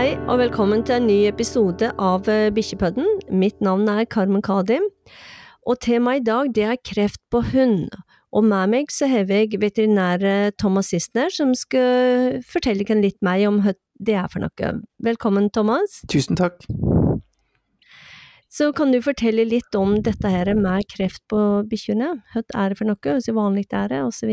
Hei og velkommen til en ny episode av eh, Bikkjepodden. Mitt navn er Carmen Kadim, og temaet i dag det er kreft på hund. Og med meg så har jeg veterinær eh, Thomas Sissener, som skal fortelle litt mer om hva det er for noe. Velkommen, Thomas. Tusen takk. Så kan du fortelle litt om dette her med kreft på bikkjene? Hva er det for noe, hvor vanlig er det, osv.?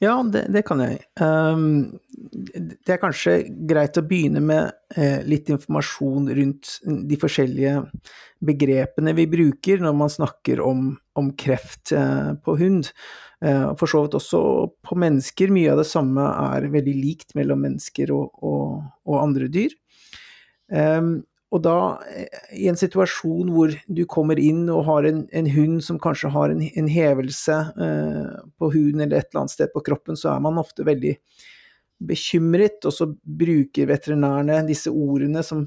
Ja, det, det, kan jeg. Um, det er kanskje greit å begynne med eh, litt informasjon rundt de forskjellige begrepene vi bruker når man snakker om, om kreft eh, på hund. Eh, for så vidt også på mennesker. Mye av det samme er veldig likt mellom mennesker og, og, og andre dyr. Um, og da, eh, i en situasjon hvor du kommer inn og har en, en hund som kanskje har en, en hevelse eh, på huden eller et eller annet sted på kroppen, så er man ofte veldig bekymret, og så bruker veterinærene disse ordene som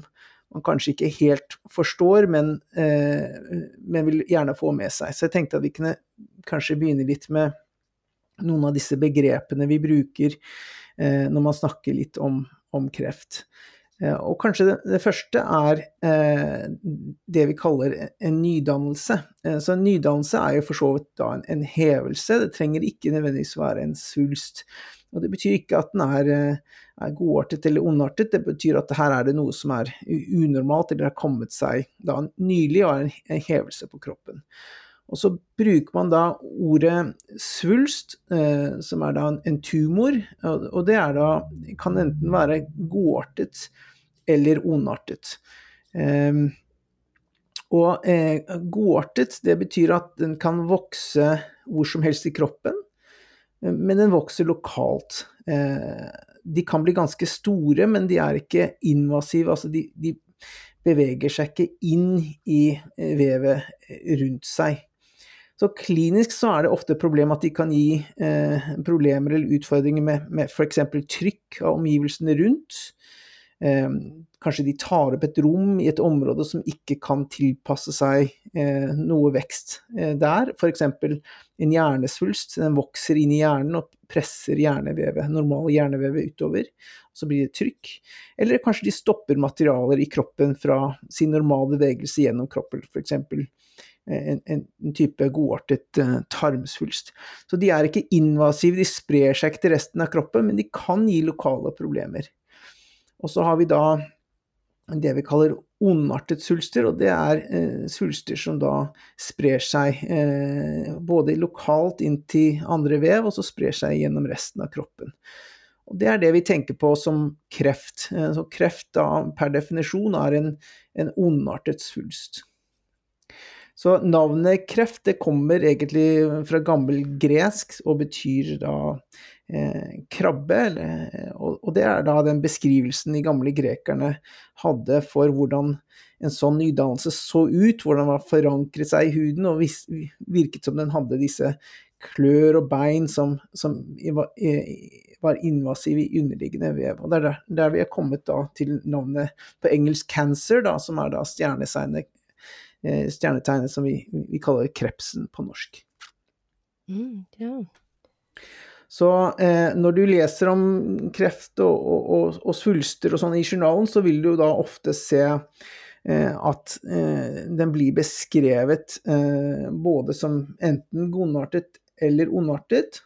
man kanskje ikke helt forstår, men, eh, men vil gjerne få med seg. Så jeg tenkte at vi kunne kanskje begynne litt med noen av disse begrepene vi bruker eh, når man snakker litt om, om kreft. Eh, og kanskje det, det første er eh, det vi kaller en nydannelse. Eh, så en nydannelse er jo for så vidt da en, en, hevelse, det trenger ikke nødvendigvis være en svulst. Og det betyr ikke at den er, eh, er godartet eller ondartet, det betyr at her er det noe som er unormalt eller har kommet seg da nylig og er en, en hevelse på kroppen. Og så bruker man da ordet svulst, eh, som er da en, tumor, og, det da, kan enten være godartet eller ondartet. Eh, og eh, godartet, det betyr at den kan vokse hvor som helst i kroppen, men den vokser lokalt. Eh, de kan bli ganske store, men de er ikke invasive. Altså de, de beveger seg ikke inn i eh, vevet rundt seg. Så klinisk så er det ofte et problem at de kan gi eh, problemer eller utfordringer med, med f.eks. trykk av omgivelsene rundt. Eh, kanskje de tar opp et rom i et område som ikke kan tilpasse seg eh, noe vekst eh, der. F.eks. en hjernesvulst. Den vokser inn i hjernen og presser hjernevevet, normale hjernevevet utover. Så blir det trykk. Eller kanskje de stopper materialer i kroppen fra sin normale bevegelse gjennom kroppen. F.eks en, en, type godartet uh, tarmsvulst. Så de er ikke invasive, de sprer seg ikke til resten av kroppen, men de kan gi lokale problemer. Og så har vi da det vi kaller ondartet svulster, og det er eh, svulster som da sprer seg eh, både lokalt inn til andre vev, og så sprer seg gjennom resten av kroppen. Og Det er det vi tenker på som kreft. Eh, så kreft da per definisjon er en, en ondartet svulst. Så navnet kreft det kommer egentlig fra gammel gresk og betyr da eh, krabbe. Eller, og, og, det er da den beskrivelsen de gamle grekerne hadde for hvordan en sånn nydannelse så ut, hvordan den forankret seg i huden og vis, virket som den hadde disse klør og bein som, som var, var invasive i underliggende vev. Og Det er der, vi er kommet til navnet på engelsk 'cancer', da, som er da stjernesegnet Eh, stjernetegnet som vi, vi, kaller krepsen på norsk. Mm, ja. Så eh, når du leser om kreft og, og, og, svulster og sånn i journalen, så vil du da ofte se eh, at eh, den blir beskrevet eh, både som enten godartet eller ondartet.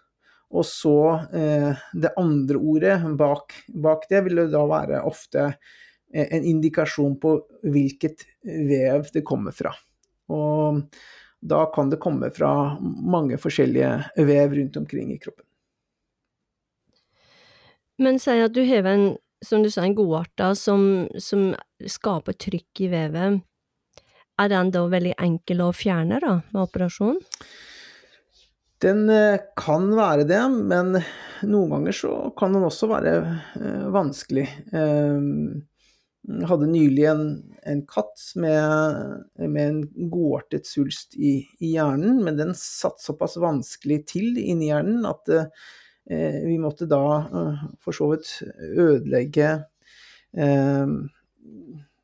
Og så eh, det andre ordet bak, bak det vil det da være ofte en indikasjon på hvilket vev det kommer fra. Og da kan det komme fra mange forskjellige vev rundt omkring i kroppen. Men si at du har en, som du sa, en godarta som, som skaper trykk i vevet. Er den da veldig enkel å fjerne da, med operasjon? Den eh, kan være det, men noen ganger så kan den også være eh, vanskelig. Um, jeg hadde nylig en, en katt med, med, en godartet svulst i, i, hjernen, men den satt såpass vanskelig til inni hjernen at eh, vi måtte da eh, for så vidt ødelegge eh,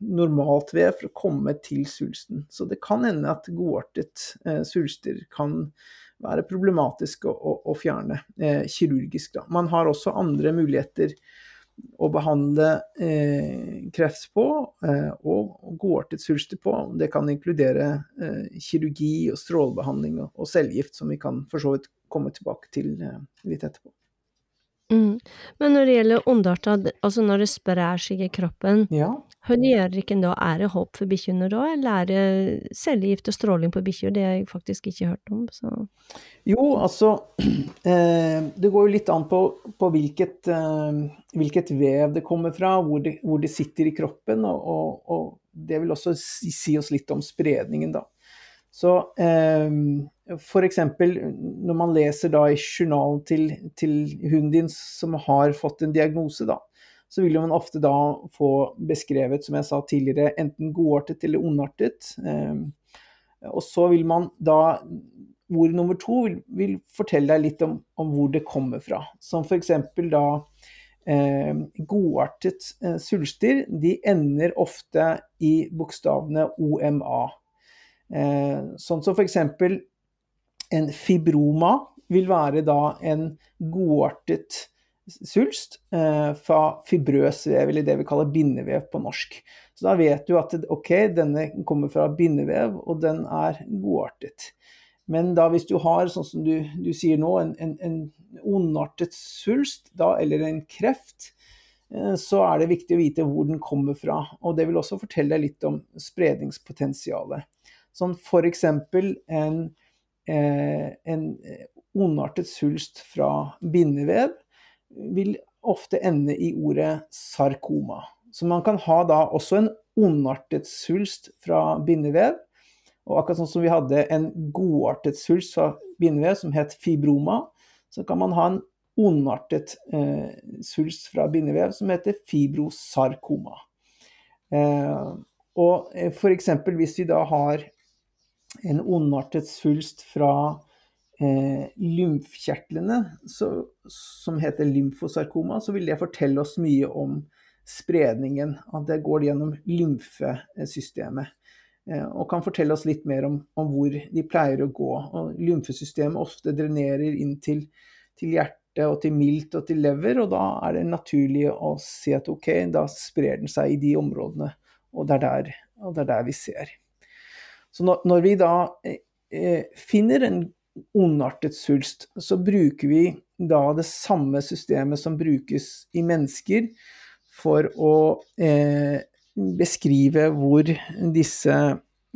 normalt ved for å komme til svulsten. Så det kan hende at godartet eh, svulster kan være problematisk å, å, å fjerne eh, kirurgisk. Da. Man har også andre muligheter å behandle eh, kreft på, eh, og gårtetsulster på. Det kan inkludere eh, kirurgi og strålebehandling og, og, cellegift, som vi kan for så vidt komme tilbake til eh, litt etterpå. Mm. Men når det gjelder ondarta, altså når det sprer seg i kroppen, ja. gjør dere da? Er det håp for bikkjene da, eller er det cellegift og stråling på bikkjer? Det har jeg faktisk ikke hørt om. Så. Jo, altså eh, Det går jo litt an på, på hvilket, eh, hvilket, vev det kommer fra, hvor det, hvor det sitter i kroppen, og, og, og, det vil også si oss litt om spredningen, da. Så eh, f.eks. når man leser da i journalen til, til, hunden din som har fått en diagnose, da, så vil man ofte da få beskrevet, som jeg sa tidligere, enten godartet eller ondartet. Eh, og så vil man da Ord nummer to vil, vil fortelle deg litt om, om, hvor det kommer fra. Som f.eks. da eh, godartet eh, svulster, de ender ofte i bokstavene OMA. Eh, sånn som f.eks. en fibroma vil være da en godartet svulst eh, fra fibrøs vev, eller det vi kaller bindevev på norsk. Så da vet du at ok, denne kommer fra bindevev, og den er godartet. Men da hvis du har, sånn som du, du sier nå, en, en, en ondartet svulst, da, eller en kreft, eh, så er det viktig å vite hvor den kommer fra. Og det vil også fortelle deg litt om spredningspotensialet. Sånn f.eks. en, eh, en ondartet svulst fra bindevev vil ofte ende i ordet sarkoma. Så man kan ha da også en ondartet svulst fra bindevev. Og akkurat sånn som vi hadde en godartet svulst fra bindevev som het fibroma, så kan man ha en ondartet eh, svulst fra bindevev som heter fibrosarkoma. Eh, og eh, f.eks. hvis vi da har en ondartet svulst fra eh, lymfkjertlene som heter lymfosarkoma, så vil det fortelle oss mye om spredningen. At det går gjennom lymfesystemet. Eh, og kan fortelle oss litt mer om, om, hvor de pleier å gå. Og lymfesystemet ofte drenerer inn til, til hjertet og til milt og til lever, og da er det naturlig å si at ok, da sprer den seg i de områdene. Og det er der, det er der vi ser. Så når, når vi da eh, finner en ondartet svulst, så bruker vi da det samme systemet som brukes i mennesker for å eh, beskrive hvor disse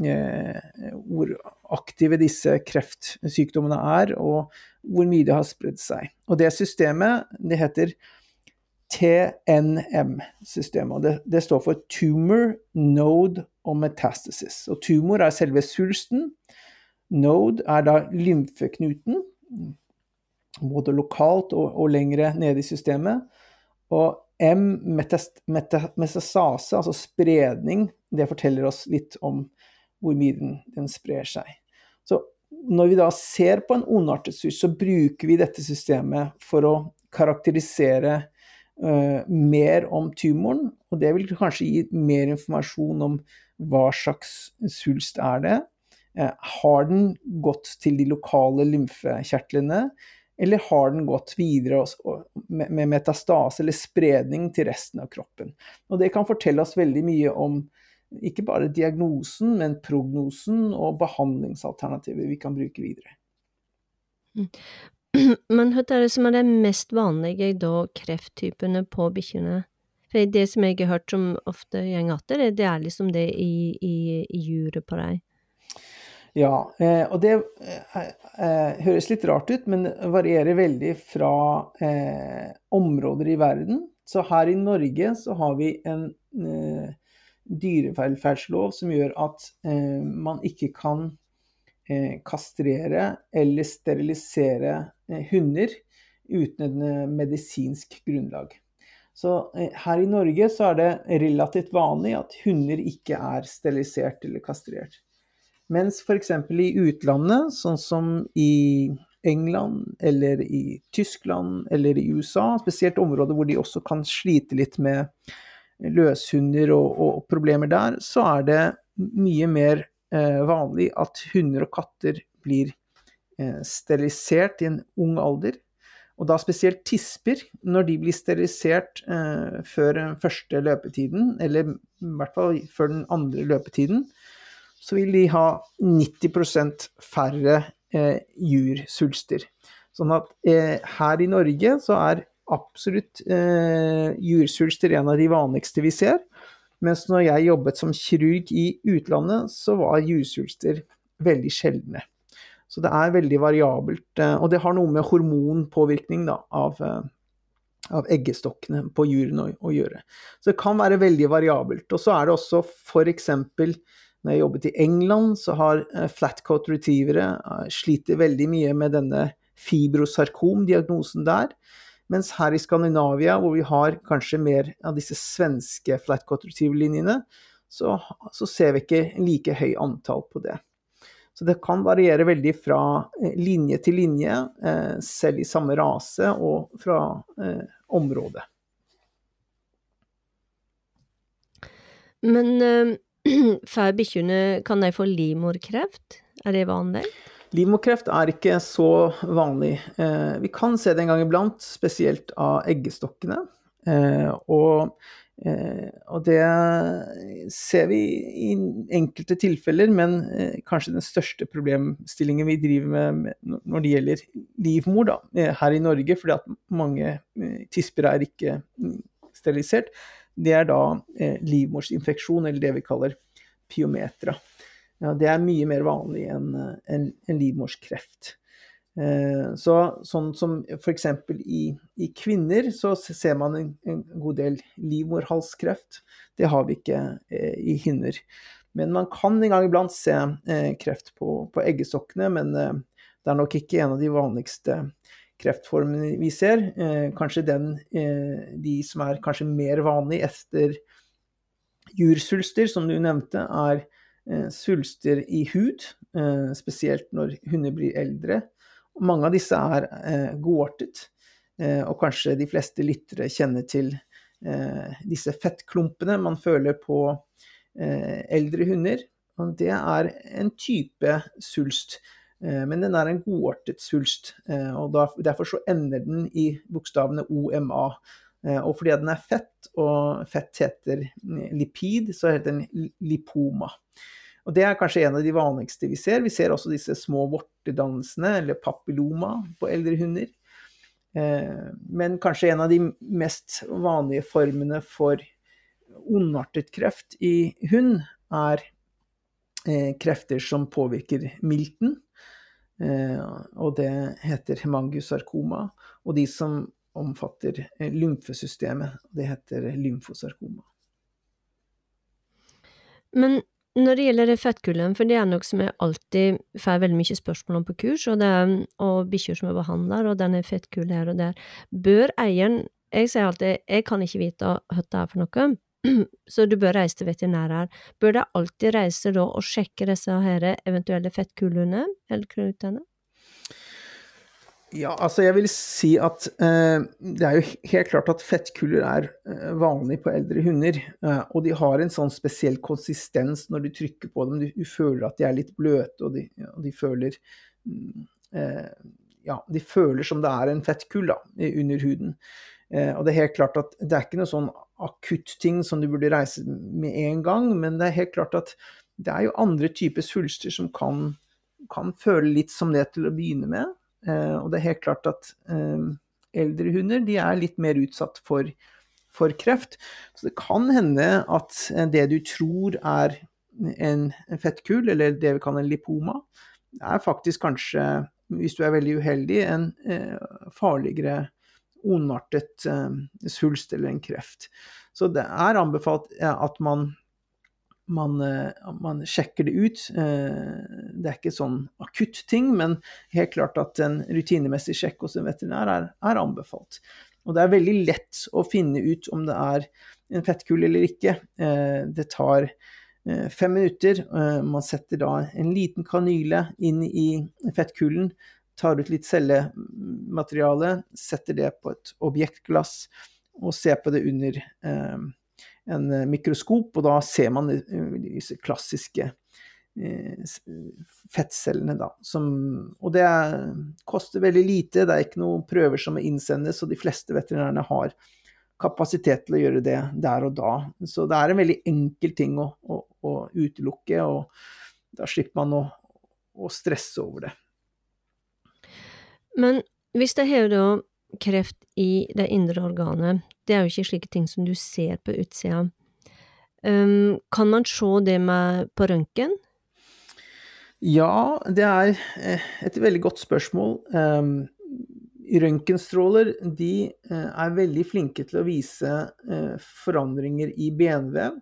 eh, hvor aktive disse kreftsykdommene er, og hvor mye de har spredd seg. Og det systemet, det heter TNM-systemet. det, det, står for Tumor Node og Metastasis. Og tumor er selve svulsten. Node er da lymfeknuten, både lokalt og, og lengre nede i systemet. Og M, metast, metastase, altså spredning, det forteller oss litt om hvor mye den, den sprer seg. Så når vi da ser på en ondartet svulst, så bruker vi dette systemet for å karakterisere uh, mer om tumoren, og det vil kanskje gi mer informasjon om hva slags svulst er det. Uh, har den gått til de lokale lymfekjertlene, eller har den gått videre med, med metastase eller spredning til resten av kroppen? Og det kan fortelle oss veldig mye om ikke bare diagnosen, men prognosen og behandlingsalternativer vi kan bruke videre. Men hva er det som er de mest vanlige da krefttypene på bikkjene? For det som jeg har hørt som ofte går igjen, det er liksom det i, i, i juret på dem. Ja, eh, og det eh, eh, høres litt rart ut, men varierer veldig fra områder i verden. Så her i Norge så har vi en dyrevelferdslov som gjør at man ikke kan kastrere eller sterilisere eh, hunder uten en eh, medisinsk grunnlag. Så her i Norge så er det relativt vanlig at hunder ikke er sterilisert eller kastrert. Mens f.eks. i utlandet, sånn som i England eller i Tyskland eller i USA, spesielt områder hvor de også kan slite litt med løshunder og, og problemer der, så er det mye mer Eh, vanlig at hunder og katter blir eh, sterilisert i en ung alder. Og da spesielt tisper, når de blir sterilisert eh, før den første løpetiden, eller i hvert fall før den andre løpetiden, så vil de ha 90% færre eh, jursvulster. Sånn at eh, her i Norge så er absolutt eh, jursvulster en av de vanligste vi ser. Mens når jeg jobbet som kirurg i utlandet, så var jursvulster veldig sjeldne. Så det er veldig variabelt. Eh, og det har noe med hormonpåvirkning da, av, eh, av eggestokkene på juren å, å, gjøre. Så det kan være veldig variabelt. Og så er det også f.eks. når jeg jobbet i England, så har eh, flatcoat retrievere sliter veldig mye med denne fibrosarkom-diagnosen der. Mens her i Skandinavia, hvor vi har kanskje mer av disse svenske flatcoat retriever-linjene, så, så, ser vi ikke like høy antall på det. Så det kan variere veldig fra eh, linje til linje, eh, selv i samme rase og fra eh, område. Men øh, får bikkjene Kan de få livmorkreft? Er det vanlig? Livmorkreft er ikke så vanlig. Eh, vi kan se det en gang iblant, spesielt av eggestokkene. Eh, og, eh, og, det ser vi i enkelte tilfeller, men kanskje den største problemstillingen vi driver med når det gjelder livmor da, her i Norge, fordi at mange tisper er ikke sterilisert, det er da livmorsinfeksjon, eller det vi kaller pyometra ja, det er mye mer vanlig enn en, en livmorskreft. Eh, så, sånn som f.eks. I, i kvinner så ser man en, en, god del livmorhalskreft. Det har vi ikke eh, i hinner. Men man kan en gang iblant se eh, kreft på, på eggestokkene, men eh, det er nok ikke en av de vanligste kreftformene vi ser. Eh, kanskje den, eh, de som er kanskje mer vanlig etter jursulster, som du nevnte, er Eh, svulster i hud, eh, spesielt når hunder blir eldre. Mange av disse er eh, godartet, og kanskje de fleste lyttere kjenner til disse fettklumpene man føler på eldre hunder. Det er en type svulst, men den er en godartet svulst. og Derfor så ender den i bokstavene OMA. Og fordi den er fett, og fett heter lipid, så heter den lipoma. Og Det er kanskje en av de vanligste vi ser. Vi ser også disse små vortedannelsene, eller papilloma, på eldre hunder. Eh, men kanskje en av de mest vanlige formene for ondartet kreft i hund er eh, krefter som påvirker milten. Eh, og det heter hemangiosarkoma. Og de som omfatter lymfesystemet, det heter lymfosarkoma. Men når det gjelder fettkullen, for det er noe som jeg alltid får veldig mye spørsmål om på kurs, og, det, og bikkjer som jeg behandler, og den er fettkull her og der, bør eieren Jeg sier alltid jeg kan ikke vite hva det er for noe, så du bør reise til veterinærer. Bør de alltid reise da og sjekke disse her eventuelle fettkullene eller knutene? Ja, altså jeg vil si at eh, det er jo helt klart at fettkuller er eh, vanlig på eldre hunder. Eh, og de har en sånn spesiell konsistens når du trykker på dem. Du, du føler at de er litt bløte, og de, ja, de føler mm, eh, Ja, de føler som det er en fettkull da, under huden. Eh, og det er helt klart at det er ikke noe sånn akutt ting som du burde reise med en gang, men det er helt klart at det er jo andre typer svulster som kan, kan føle litt som det til å begynne med. Eh, og det er helt klart at eh, eldre hunder de er litt mer utsatt for, for kreft. Så det kan hende at eh, det du tror er en fettkul, eller det vi kaller en lipoma, er faktisk kanskje, hvis du er veldig uheldig, en farligere ondartet svulst eller en kreft. Så det er anbefalt at man man, eh, man, sjekker det ut. Eh, det er ikke sånn akutt ting, men helt klart at en rutinemessig sjekk hos en veterinær er, er, anbefalt. Og det er veldig lett å finne ut om det er en fettkul eller ikke. Eh, det tar fem minutter. Man setter da en liten kanyle inn i fettkulen, tar ut litt cellemateriale, setter det på et objektglass og ser på det under en eh, mikroskop, og da ser man disse klassiske fettcellene, da. Som, og det er, koster veldig lite, det er ikke noen prøver som innsendes, og de fleste veterinærene har kapasitet til å gjøre det der og da. Så det er en veldig enkel ting å, å, å utelukke, og da slipper man å, å, stresse over det. Men hvis det har da kreft i det indre organet, det er jo ikke slike ting som du ser på utsida. Um, kan man se det med på røntgen? Ja, det er eh, et veldig godt spørsmål. Um, Røntgenstråler eh, er veldig flinke til å vise eh, forandringer i benvev.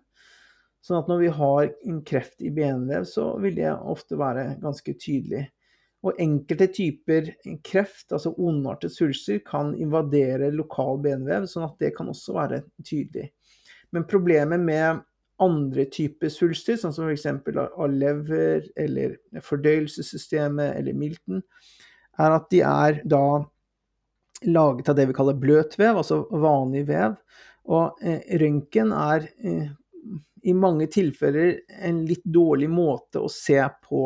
Sånn at når vi har en kreft i benvev, så vil det ofte være ganske tydelig. Og enkelte typer kreft, altså ondartet svulster, kan invadere lokal benvev, sånn at det kan også være tydelig. Men problemet med andre typer svulster, sånn som f.eks. av lever eller fordøyelsessystemet eller milten, er at de er da laget av det vi kaller bløtvev, altså vanlig vev. Og eh, røntgen er eh, i mange tilfeller en litt dårlig måte å se på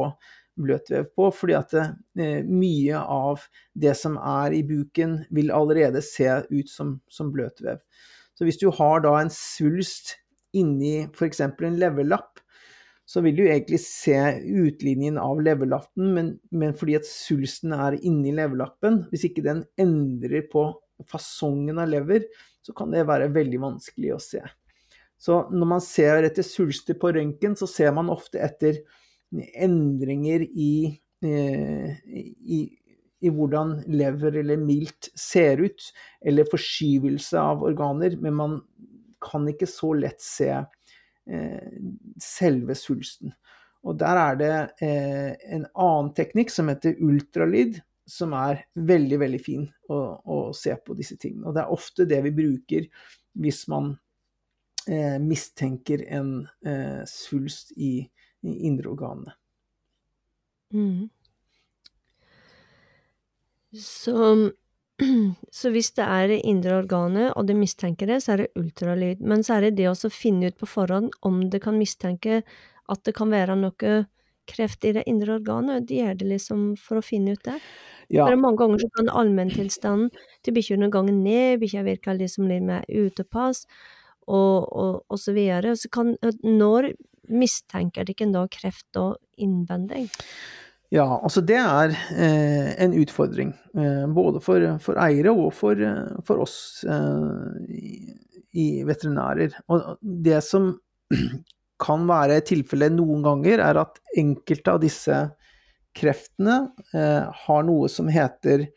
bløtvev på, fordi at eh, mye av det som er i buken, vil allerede se ut som, som bløtvev. Så hvis du har da en svulst inni f.eks. en leverlapp, så vil du egentlig se utlinjen av leverlappen, men, men fordi at svulsten er inni leverlappen, hvis ikke den endrer på fasongen av lever, så kan det være veldig vanskelig å se. Så når man ser etter svulster på røntgen, så ser man ofte etter endringer i, eh, i, i, hvordan lever eller milt ser ut, eller forskyvelse av organer, men man kan ikke så lett se Eh, selve svulsten. Og der er det eh, en annen teknikk som heter ultralyd, som er veldig, veldig fin å, å, se på disse tingene. Og det er ofte det vi bruker hvis man mistenker en svulst i indre organene. Mm. Så Så hvis det er det indre organet, og det mistenker det, så er det ultralyd. Men så er det det å finne ut på forhånd om det kan mistenke at det kan være noe kreft i det indre organet. De gjør det liksom for å finne ut det. Ja. For mange ganger så kan allmenntilstanden til bikkja gå ned, bikkja virker liksom litt mer utepass, og, og, og så videre. Så kan, når mistenker de ikke da kreft da innvendig? Ja, altså det er eh, en utfordring. Eh, både for, for, eiere og for, eh, for oss eh, i, i, veterinærer. Og det som kan være tilfellet noen ganger, er at enkelte av disse kreftene eh, har noe som heter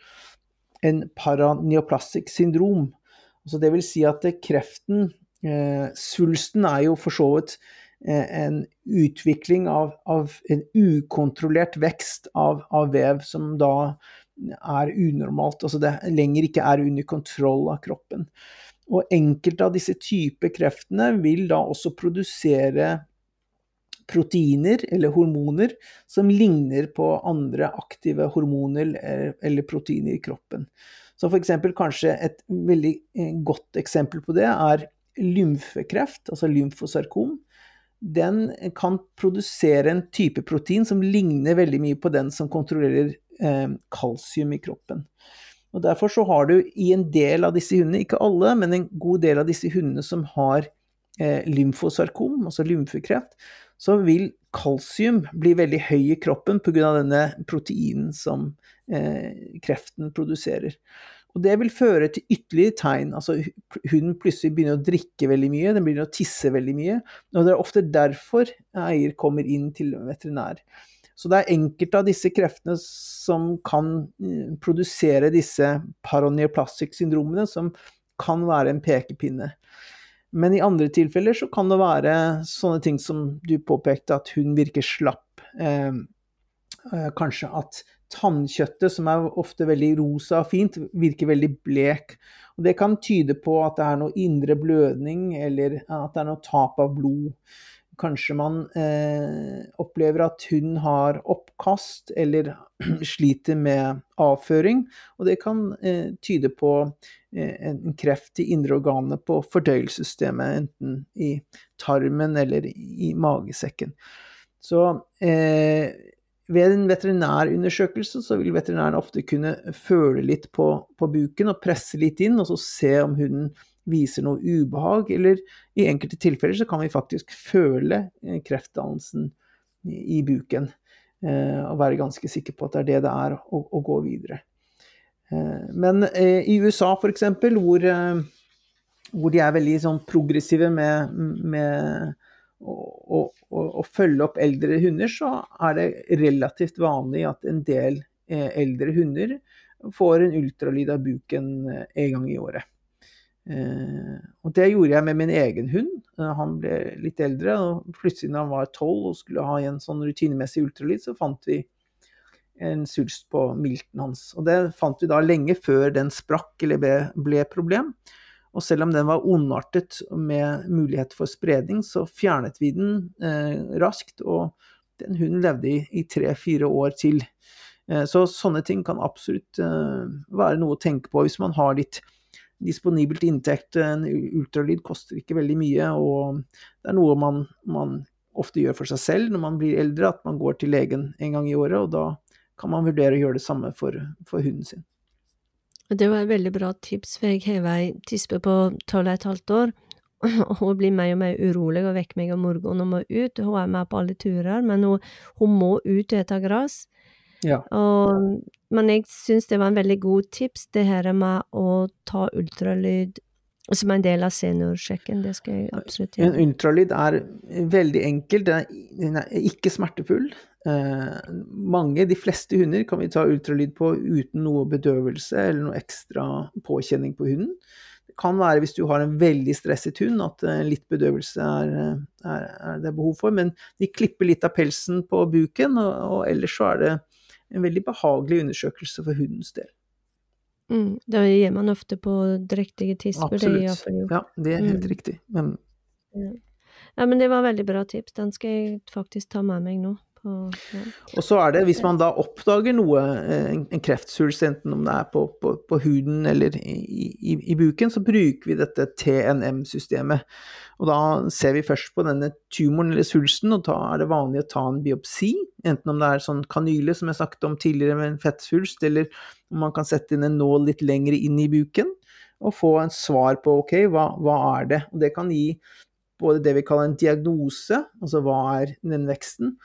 en paraneoplastic syndrom. Altså det vil si at kreften eh, Svulsten er jo for så vidt en utvikling av, av en ukontrollert vekst av, av, vev som da er unormalt, altså det lenger ikke er under kontroll av kroppen. Og enkelte av disse typer kreftene vil da også produsere proteiner eller hormoner som ligner på andre aktive hormoner eller proteiner i kroppen. Så f.eks. kanskje et veldig eh, godt eksempel på det er lymfekreft, altså lymfosarkom den kan produsere en type protein som ligner veldig mye på den som kontrollerer eh, kalsium i kroppen. Og Derfor så har du i en del av disse hundene, ikke alle, men en god del av disse hundene som har eh, lymfosarkom, altså lymfekreft, så vil kalsium bli veldig høy i kroppen pga. denne proteinen som eh, kreften produserer. Og det vil føre til ytterligere tegn. Altså hunden plutselig begynner å drikke veldig mye, den begynner å tisse veldig mye. Og det er ofte derfor eier kommer inn til veterinær. Så det er enkelte av disse kreftene som kan eh, produsere disse paraneoplastic-syndromene, som kan være en pekepinne. Men i andre tilfeller så kan det være sånne ting som du påpekte, at hun virker slapp. Eh, eh kanskje at tannkjøttet, som er ofte veldig rosa og fint, virker veldig blek. Og det kan tyde på at det er noe indre blødning, eller at det er noe tap av blod. Kanskje man eh, opplever at hun har oppkast eller sliter med avføring. Og det kan eh, tyde på eh, en kreft i indre organet på fordøyelsessystemet, enten i tarmen eller i magesekken. Så eh, ved en veterinærundersøkelse så vil veterinæren ofte kunne føle litt på, på, buken og presse litt inn, og så se om hunden viser noe ubehag, eller i enkelte tilfeller så kan vi faktisk føle eh, kreftdannelsen i buken. Eh, og være ganske sikker på at det er det det er, å, å gå videre. Eh, men i USA f.eks., hvor, hvor de er veldig sånn progressive med, med å, å, å, følge opp eldre hunder, så er det relativt vanlig at en del eh, eldre hunder får en ultralyd av buken eh, en gang i året. Eh, og det gjorde jeg med min egen hund. Han ble litt eldre, og plutselig da han var tolv og skulle ha en sånn rutinemessig ultralyd, så fant vi en svulst på milten hans. Og det fant vi da lenge før den sprakk eller ble, ble problem. Og selv om den var ondartet med mulighet for spredning, så fjernet vi den eh, raskt, og den hunden levde i tre-fire år til. Eh, så sånne ting kan absolutt eh, være noe å tenke på hvis man har litt disponibelt inntekt. En ultralyd koster ikke veldig mye, og det er noe man, man ofte gjør for seg selv når man blir eldre, at man går til legen en gang i året, og da kan man vurdere å gjøre det samme for, for hunden sin. Det var et veldig bra tips, for jeg har ei tispe på tolv og et halvt år, og hun blir mer og mer urolig og vekker meg om morgenen og må ut. Hun er med på alle turer, men hun, hun må ut og ete gress. Ja. Og, men jeg syns det var en veldig god tips, det her med å ta ultralyd som en del av seniorsjekken. Det skal jeg absolutt gjøre. En ultralyd er veldig enkel, den er ikke smertefull. Eh, mange, de fleste hunder, kan vi ta ultralyd på uten noe bedøvelse eller noe ekstra påkjenning på hunden. Det kan være hvis du har en veldig stresset hund at eh, litt bedøvelse er, er, er, det behov for, men de klipper litt av pelsen på buken, og, og ellers så er det en veldig behagelig undersøkelse for hundens del. Mm, da gir man ofte på drektige tisper. Absolutt. Det ja, det er helt mm. riktig. Men... Ja. ja, men det var veldig bra tips. Den skal jeg faktisk ta med meg nå. Og så er det, hvis man da oppdager noe, eh, en kreftsvulst, enten om det er på, på, på huden eller i, i, i, buken, så bruker vi dette TNM-systemet. Og da ser vi først på denne tumoren eller svulsten, og da er det vanlig å ta en biopsi. Enten om det er sånn kanyle, som jeg snakket om tidligere, med en fettsvulst, eller om man kan sette inn en nål litt lengre inn i buken, og få en svar på ok, hva, hva er det? Og det kan gi både det vi kaller en diagnose, altså hva er den veksten,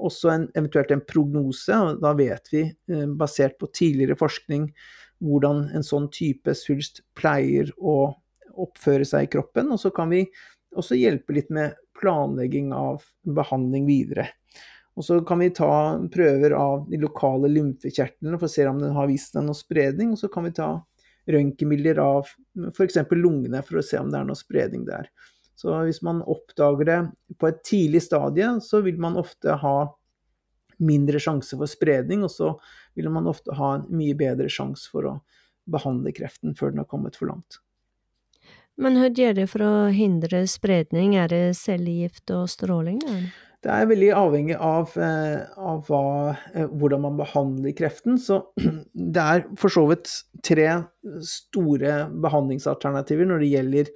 også en, eventuelt en prognose. og Da vet vi, eh, basert på tidligere forskning, hvordan en sånn type svulst pleier å oppføre seg i kroppen. Og så kan vi også hjelpe litt med planlegging av behandling videre. Og så kan vi ta prøver av de lokale lymfekjertlene for å se om den har vist seg noe spredning. Og så kan vi ta røntgenbilder av f.eks. lungene for å se om det er noe spredning der. Så hvis man oppdager det på et tidlig stadie, så vil man ofte ha mindre sjanse for spredning, og så vil man ofte ha en mye bedre sjanse for å behandle kreften før den har kommet for langt. Men hva gjør det for å hindre spredning? Er det cellegift og stråling? Eller? Det er veldig avhengig av, eh, av hva, eh, hvordan man behandler kreften. Så det er for så vidt tre store behandlingsalternativer når det gjelder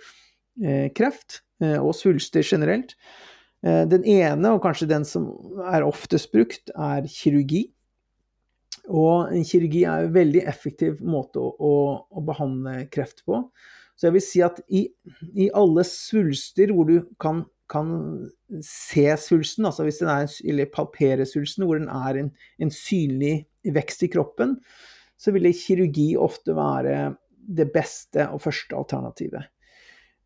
eh, kreft. Eh, og svulster generelt. Eh, den ene, og kanskje den som er oftest brukt, er kirurgi. Og kirurgi er en veldig effektiv måte å, å, å behandle kreft på. Så jeg vil si at i, i alle svulster hvor du kan, kan, se svulsten, altså hvis den er, eller palpere svulsten, hvor den er en, en synlig vekst i kroppen, så vil kirurgi ofte være det beste og første alternativet.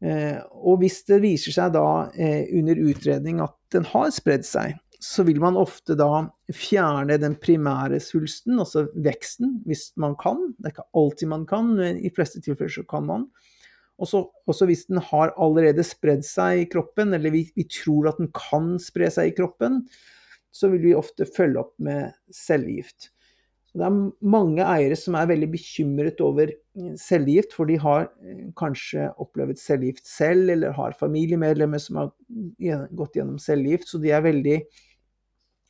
Eh, og hvis det viser seg da eh, under utredning at den har spredd seg, så vil man ofte da fjerne den primære svulsten, altså veksten, hvis man kan. Det er ikke alltid man kan, men i fleste tilfeller så kan man. Og så hvis den har allerede spredd seg i kroppen, eller vi, vi, tror at den kan spre seg i kroppen, så vil vi ofte følge opp med cellegift. Det er mange eiere som er veldig bekymret over eh, cellegift, for de har eh, kanskje opplevd cellegift selv, eller har familiemedlemmer som har gått gjennom cellegift, så de er veldig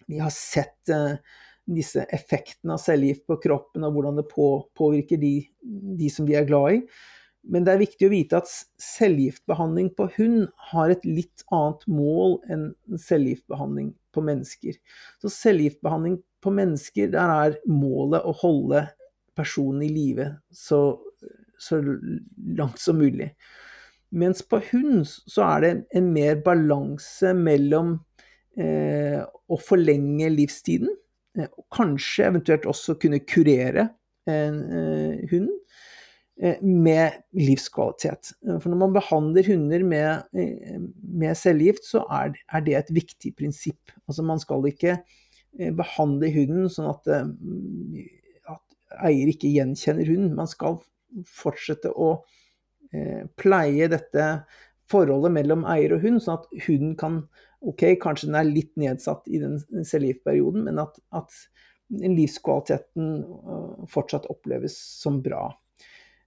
De har sett uh, disse effektene av cellegift på kroppen, og hvordan det påvirker de, de, som de er glad i. Men det er viktig å vite at cellegiftbehandling på hund har et litt annet mål enn cellegiftbehandling på mennesker. Så cellegiftbehandling på mennesker, der er målet å holde personen i live så, så langt som mulig. Mens på hund så er det en mer balanse mellom eh, å forlenge livstiden, eh, og kanskje eventuelt også kunne kurere eh, hund, eh, med livskvalitet. For når man behandler hunder med, eh, med cellegift, så er, er, det et viktig prinsipp. Altså man skal ikke behandle hunden sånn at, at eier ikke gjenkjenner hunden. Man skal fortsette å Eh, pleie dette forholdet mellom eier og hund, sånn at hunden kan Ok, kanskje den er litt nedsatt i den cellegiftperioden, men at, at livskvaliteten eh, fortsatt oppleves som bra.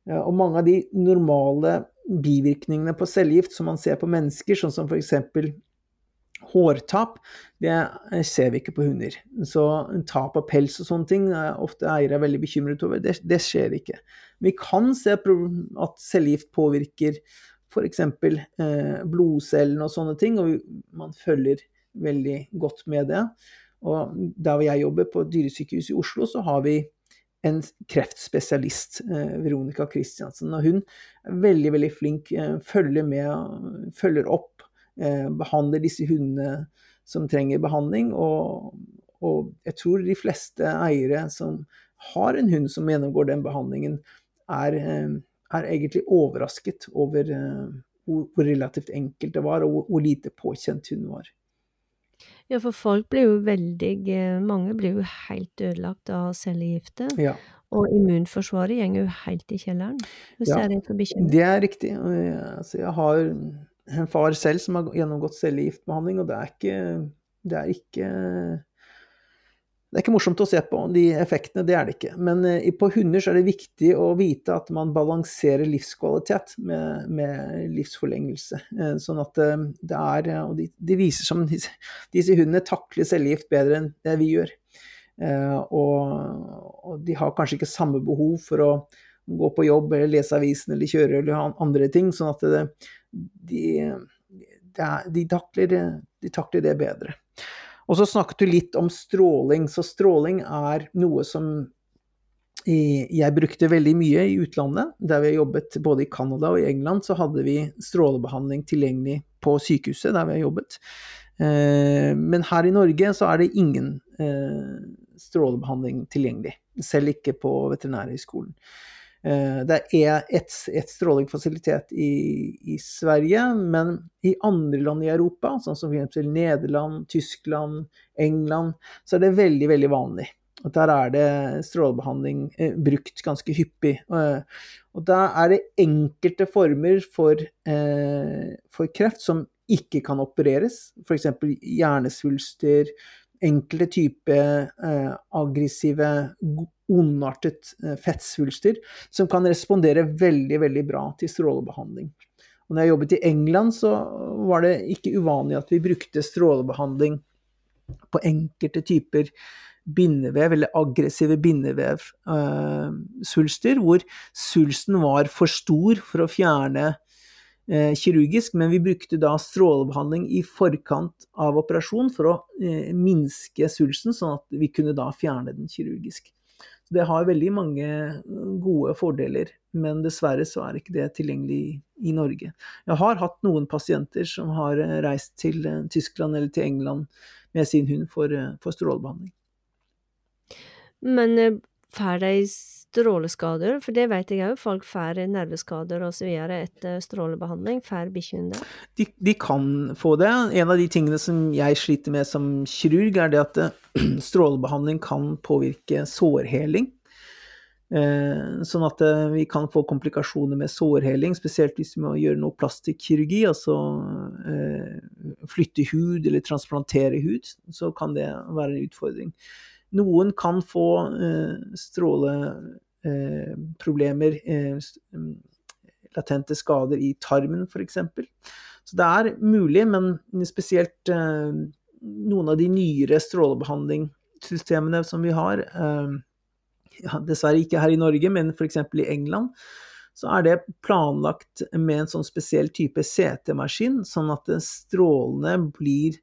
Eh, og mange av de normale bivirkningene på cellegift som man ser på mennesker, sånn som f.eks. hårtap, det ser vi ikke på hunder. Så tap av pels og sånne ting er ofte eiere er veldig bekymret over. Det, det skjer ikke. Vi kan se at cellegift påvirker f.eks. Eh, blodcellene og sånne ting, og man følger veldig godt med det. Og der hvor jeg jobber, på Dyresykehuset i Oslo, så har vi en kreftspesialist, eh, Veronica Christiansen. Og hun er veldig, veldig flink, eh, følger med, følger opp, eh, behandler disse hundene som trenger behandling. Og, og jeg tror de fleste eiere som har en hund som gjennomgår den behandlingen, er, eh, er egentlig overrasket over eh, hvor, relativt enkelt det var, og hvor lite påkjent hun var. Ja, for folk blir jo veldig eh, Mange blir jo helt ødelagt av cellegifte. Ja. Og immunforsvaret går jo helt i kjelleren. ja, det er riktig. Altså, jeg har en far selv som har gjennomgått cellegiftbehandling, og det er ikke, det er ikke det er ikke morsomt å se på de effektene, det er det ikke. Men uh, på hunder så er det viktig å vite at man balanserer livskvalitet med, med livsforlengelse. Uh, sånn at uh, det er Og de, de viser som disse, disse, hundene takler cellegift bedre enn det vi gjør. Og, og, de har kanskje ikke samme behov for å gå på jobb eller lese avisen eller kjøre eller andre ting. Sånn at det, de, de, takler, de takler det bedre. Og så snakket du litt om stråling. Så stråling er noe som jeg brukte veldig mye i utlandet. Der vi har jobbet både i Canada og i England, så hadde vi strålebehandling tilgjengelig på sykehuset der vi har jobbet. Eh, men her i Norge så er det ingen eh, strålebehandling tilgjengelig. Selv ikke på Veterinærhøgskolen. Eh, det er ett et strålingfasilitet i, i, Sverige, men i andre land i Europa, sånn som f.eks. Nederland, Tyskland, England, så er det veldig, veldig vanlig. Og der er det strålebehandling eh, brukt ganske hyppig. Eh, og da er det enkelte former for, eh, for kreft som ikke kan opereres, f.eks. hjernesvulster, enkelte typer eh, aggressive, ondartet eh, fettsvulster, som kan respondere veldig, veldig bra til strålebehandling. Og når jeg jobbet i England, så var det ikke uvanlig at vi brukte strålebehandling på enkelte typer bindevev, eller aggressive bindevevsvulster, eh, hvor svulsten var for stor for å fjerne eh, kirurgisk, men vi brukte da strålebehandling i forkant av operasjon for å eh, minske svulsten, sånn at vi kunne da fjerne den kirurgisk. Det har veldig mange gode fordeler, men dessverre så er ikke det tilgjengelig i, Norge. Jeg har hatt noen pasienter som har eh, reist til eh, Tyskland eller til England med sin hund for, eh, for strålebehandling. Men får de stråleskader? For det vet jeg òg, folk får nerveskader osv. etter strålebehandling. Får bikkjene det? De, kan få det. En av de tingene som jeg sliter med som kirurg, er det at eh, strålebehandling kan påvirke sårheling. Eh, sånn at eh, vi kan få komplikasjoner med sårheling, spesielt hvis vi må gjøre noe plastikkirurgi, altså flytte hud eller transplantere hud, så kan det være en utfordring. Noen kan få eh, stråleproblemer, eh, mm, latente skader i tarmen f.eks. Så det er mulig, men spesielt eh, noen av de nyere strålebehandlingssystemene som vi har, ja, dessverre ikke her i Norge, men f.eks. i England, så er det planlagt med en sånn spesiell type CT-maskin, sånn at strålene blir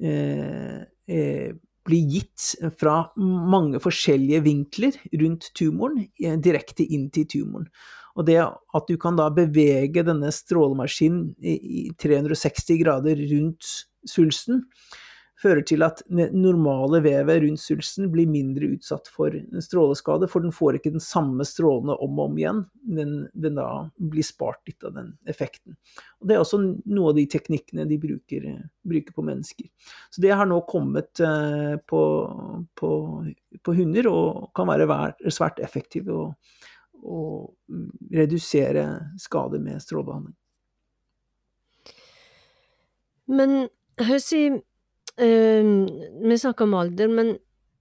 eh, eh, blir gitt fra mange forskjellige vinkler rundt tumoren, eh, direkte inn til tumoren. Og det at du kan da bevege denne strålemaskinen i 360 grader rundt svulsten, fører til at normale vevet rundt svulsten blir mindre utsatt for stråleskade, for den får ikke den samme strålene om og om igjen. Den, den da blir spart litt av den effekten. Og Det er også noe av de teknikkene de bruker, bruker på mennesker. Så det har nå kommet eh, på, på, på hunder, og kan være svært effektivt å, å redusere skade med strålebehandling. Men Høsi, eh, vi snakker om alder, men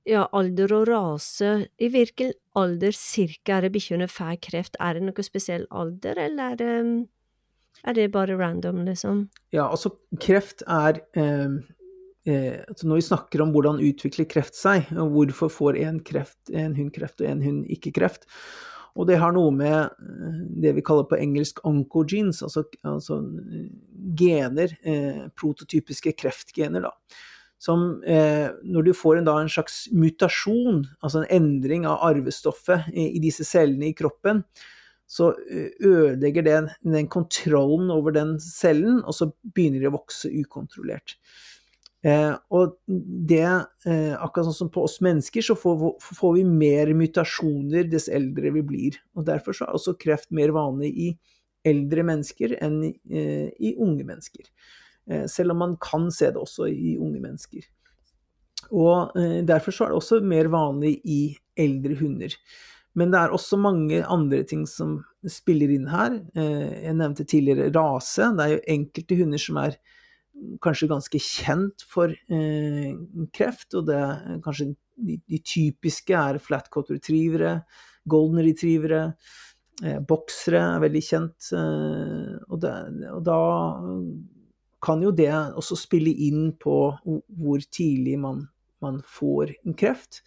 ja, alder og rase. I hvilken alder cirka er det bikkjene får kreft? Er det noe spesiell alder, eller er det, er det bare random, liksom? Ja, altså kreft er eh, eh, altså Når vi snakker om hvordan utvikler kreft seg, og hvorfor får en, kreft, en hund kreft og en hund ikke kreft, og det har noe med eh, det vi kaller på engelsk oncogenes, altså, altså gener, eh, prototypiske kreftgener, da. Som eh, når du får en, da, en, slags mutasjon, altså en endring av arvestoffet i, disse cellene i kroppen, så eh, ødelegger det den kontrollen over den cellen, og så begynner de å vokse ukontrollert. Eh, og det, eh, akkurat sånn som på oss mennesker, så får, får, vi mer mutasjoner dess eldre vi blir. Og derfor så er også kreft mer vanlig i eldre mennesker enn i, eh, unge mennesker. Eh, selv om man kan se det også i unge mennesker. Og eh, derfor så er det også mer vanlig i eldre hunder. Men det er også mange andre ting som spiller inn her. Jeg nevnte tidligere rase. Det er jo enkelte hunder som er kanskje ganske kjent for kreft, og det er kanskje de, typiske er flatcoat retrievere, golden retrievere, boksere er veldig kjent, eh, og, det, og, da kan jo det også spille inn på hvor tidlig man, man får en kreft.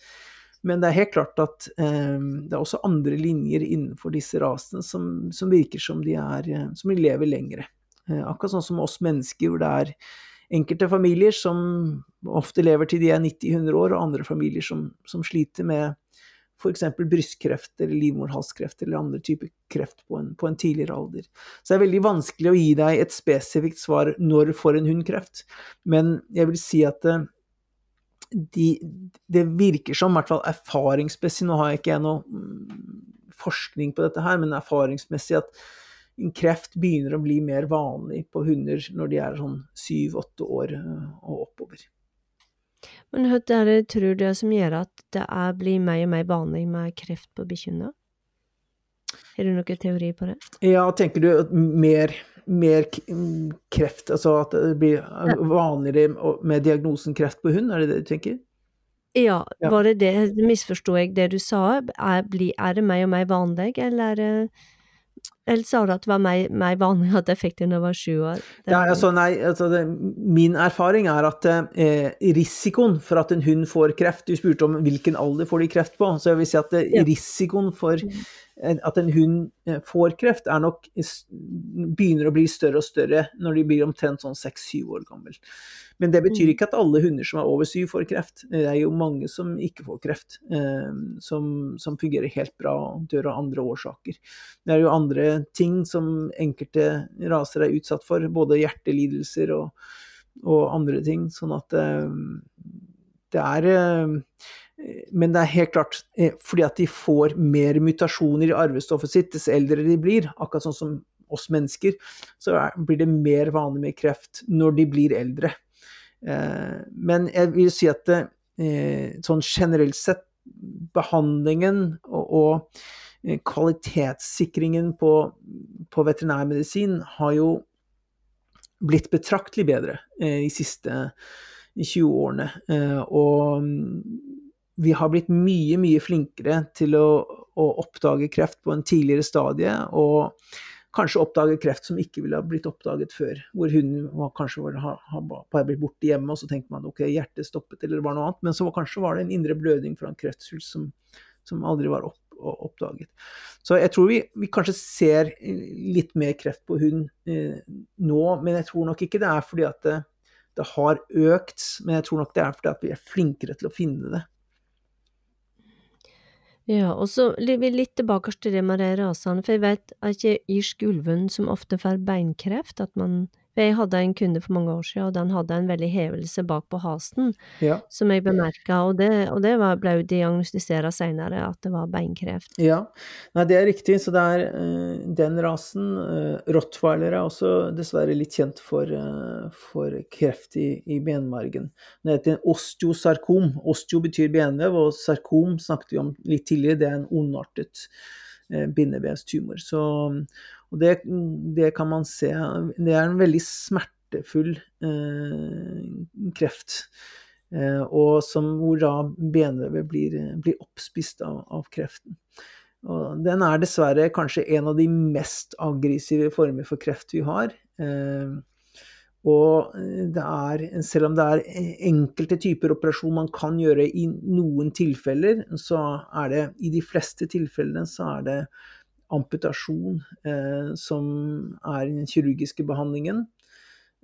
Men det er helt klart at eh, det er også andre linjer innenfor disse rasene som, som virker som de, er, eh, som de lever lengre. Eh, akkurat sånn som oss mennesker, hvor det er enkelte familier som ofte lever til de er 90-100 år, og andre familier som, som sliter med f.eks. brystkreft eller livmorhalskreft eller andre typer kreft på en, på en, tidligere alder. Så det er veldig vanskelig å gi deg et spesifikt svar når får en hund kreft, men jeg vil si at det, de, det virker som, i hvert fall erfaringsmessig, nå har jeg ikke noe mm, forskning på dette her, men erfaringsmessig at kreft begynner å bli mer vanlig på hunder når de er sånn syv-åtte år eh, og oppover. Men hva dere det tror du som gjør at det er, blir mer og mer vanlig med kreft på bikkjene? Har du noen teori på det? Ja, tenker du at mer, mer kreft, altså at det blir vanligere med diagnosen kreft på hund, er det det du tenker? Ja, var det det, misforsto jeg det du sa, er, er det mer og mer vanlig, eller? Eller sa du at det var mer, mer vanlig at jeg fikk det da jeg var sju år? Ja, altså, nei, altså det, min erfaring er at eh, risikoen for at en hund får kreft Du spurte om hvilken alder får de kreft på. Så jeg vil si at eh, risikoen for mm at en hund eh, får kreft, er nok, begynner å bli større og større når de blir omtrent sånn seks-syv år gammel. Men det betyr mm. ikke at alle hunder som er over syv, får kreft. Det er jo mange som ikke får kreft, eh, som, som, fungerer helt bra og dør av andre årsaker. Det er jo andre ting som enkelte raser er utsatt for, både hjertelidelser og, og andre ting. Sånn at eh, det er men det er helt klart eh, fordi at de får mer mutasjoner i arvestoffet sitt dess eldre de blir, akkurat sånn som oss mennesker, så blir det mer vanlig med kreft når de blir eldre. Eh, men jeg vil si at det, eh, sånn generelt sett, behandlingen og, kvalitetssikringen på, på veterinærmedisin har jo blitt betraktelig bedre de siste 20 årene. Og vi har blitt mye, mye flinkere til å, å, oppdage kreft på en tidligere stadie, og kanskje oppdage kreft som ikke ville ha blitt oppdaget før. Hvor hun var, kanskje var, har, har blitt borte hjemme, og så tenkte man ok, hjertet stoppet, eller det var noe annet. Men så var, kanskje var det en indre blødning fra en kreftsvulst som, som, aldri var opp, oppdaget. Så jeg tror vi, vi kanskje ser litt mer kreft på hund eh, nå, men jeg tror nok ikke det er fordi at det, det har økt, men jeg tror nok det er fordi at vi er flinkere til å finne det. Ja, og så vi litt tilbake til det med de rasene, for jeg vet at ikke irsk ulven som ofte får beinkreft, at man jeg hadde en kunde for mange år siden, og den hadde en veldig hevelse bak på hasten, Ja. som jeg bemerka, og det, og det var, ble jo diagnostisert senere at det var beinkreft. Ja, Nei, det er riktig. Så det er uh, den rasen. Uh, Rottweiler er også dessverre litt kjent for, uh, for kreft i, i benmargen. Det heter en osteosarkom. Osteo betyr benvev, og sarkom snakket vi om litt tidligere. Det er en ondartet bindevevstumor. Så og det, det, kan man se Det er en veldig smertefull eh, kreft. Eh, og som, hvor da benvevet blir, blir oppspist av, av, kreften. Og den er dessverre kanskje en av de mest aggressive former for kreft vi har. Eh, og det er, selv om det er enkelte typer operasjon man kan gjøre i noen tilfeller, så er det i de fleste tilfellene så er det amputasjon eh, som er den kirurgiske behandlingen.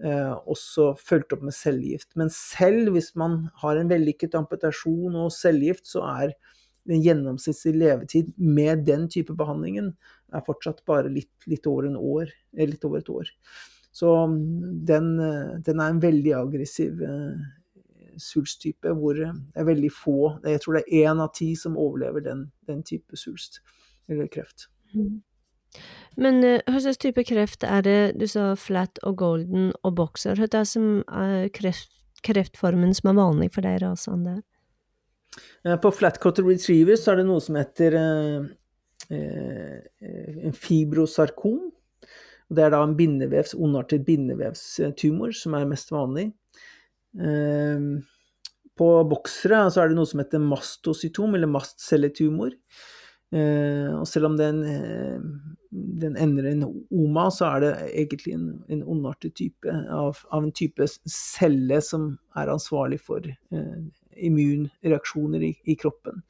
Eh, også fulgt opp med cellegift. Men selv hvis man har en vellykket amputasjon og cellegift, så er den gjennomsnittlige levetid med den type behandlingen er fortsatt bare litt, litt, over, år, eh, litt over, et år. Så den, den er en veldig aggressiv eh, svulsttype hvor det er veldig få Jeg tror det er én av ti som overlever den, den type svulst eller kreft. Mm. Men uh, hva slags type kreft er det du sa flat og golden og boxer? Hva er det som er kreft, kreftformen som er vanlig for de rasene der? På flat-coated retriever så er det noe som heter uh, en fibrosarkom. Det er da en bindevevs, ondartet bindevevstumor som er mest vanlig. På boksere så er det noe som heter mastocytom, eller mastcelletumor. Eh, og selv om den, eh, den ender en oma, så er det egentlig en, en ondartet type av, av, en type celle som er ansvarlig for eh, immunreaksjoner i, i kroppen.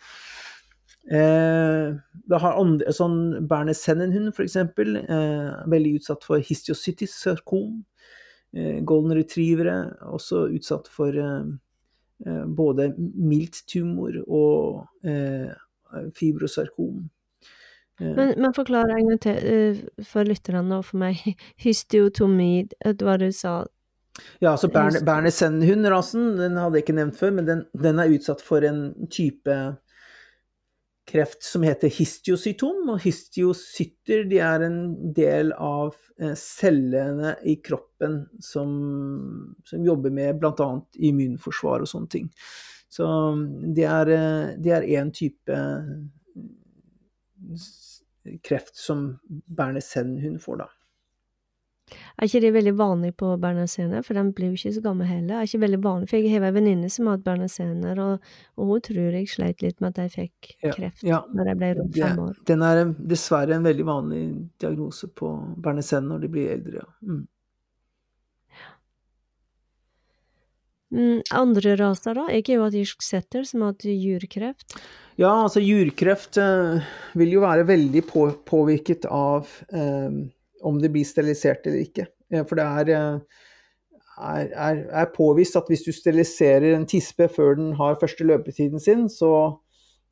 Eh, det har andre, sånn Berner Sennenhund, f.eks., eh, veldig utsatt for histiocytis sarkom. Eh, golden retrievere også utsatt for eh, eh både mildt tumor og eh, fibrosarkom. Eh. Men, men forklar en gang til eh, for lytterne og for meg. Hystiotomi, hva du sa Ja, altså Berner, Berner Sennhund-rasen, den hadde jeg ikke nevnt før, men den, den, er utsatt for en type kreft som heter histiocytom. Og histiocytter de er en del av eh, cellene i kroppen som, som jobber med bl.a. immunforsvar og sånne ting. Så det er én type kreft som Berner-Senn-hund får, da. Er ikke det veldig vanlig på Berner-Sener, for den blir jo ikke så gammel heller? Er ikke veldig vanlig, for Jeg har en venninne som har hatt Berner-Sener, og, og, hun tror jeg sleit litt med at de fikk kreft ja, ja. når de ble rundt fem år. Den er dessverre en veldig vanlig diagnose på Berner-Sener når de blir eldre, ja. Mm. Andre raser, da? Ikke jo at irsk setter som har hatt jurkreft. Ja, altså jurkreft uh, vil jo være veldig på, påvirket av um, om det blir sterilisert eller ikke. For det er, er, er, er, påvist at hvis du steriliserer en tispe før den har første løpetiden sin, så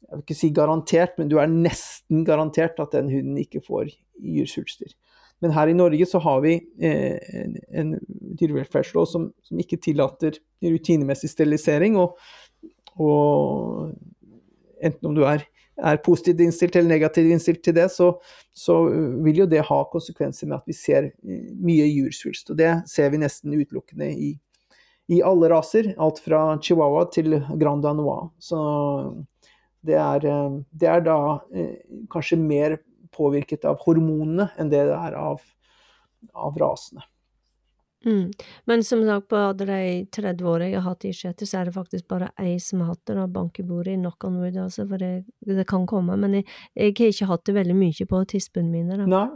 jeg vil ikke si garantert, men du er nesten garantert at den hunden ikke får gyrsvulster. Men her i Norge så har vi eh, en, en dyrevelferdslov som, som, ikke tillater rutinemessig sterilisering. Og, og, enten om du er, er, positivt innstilt eller negativt innstilt til det, så, så, vil jo det ha konsekvenser med at vi ser eh, mye jursvulst. Og det ser vi nesten utelukkende i, i alle raser. Alt fra chihuahua til grand danois. Så det er, eh, det er da kanskje mer påvirket av hormonene enn det det er av, av rasene. Mm. Men som sagt, på de 30 årene jeg har hatt i irskjetter, så er det faktisk bare ei som har hatt det, da, bank i bordet i knock on wood, altså, for det, det, kan komme. Men jeg, jeg, har ikke hatt det veldig mye på tispene mine. Da. Nei.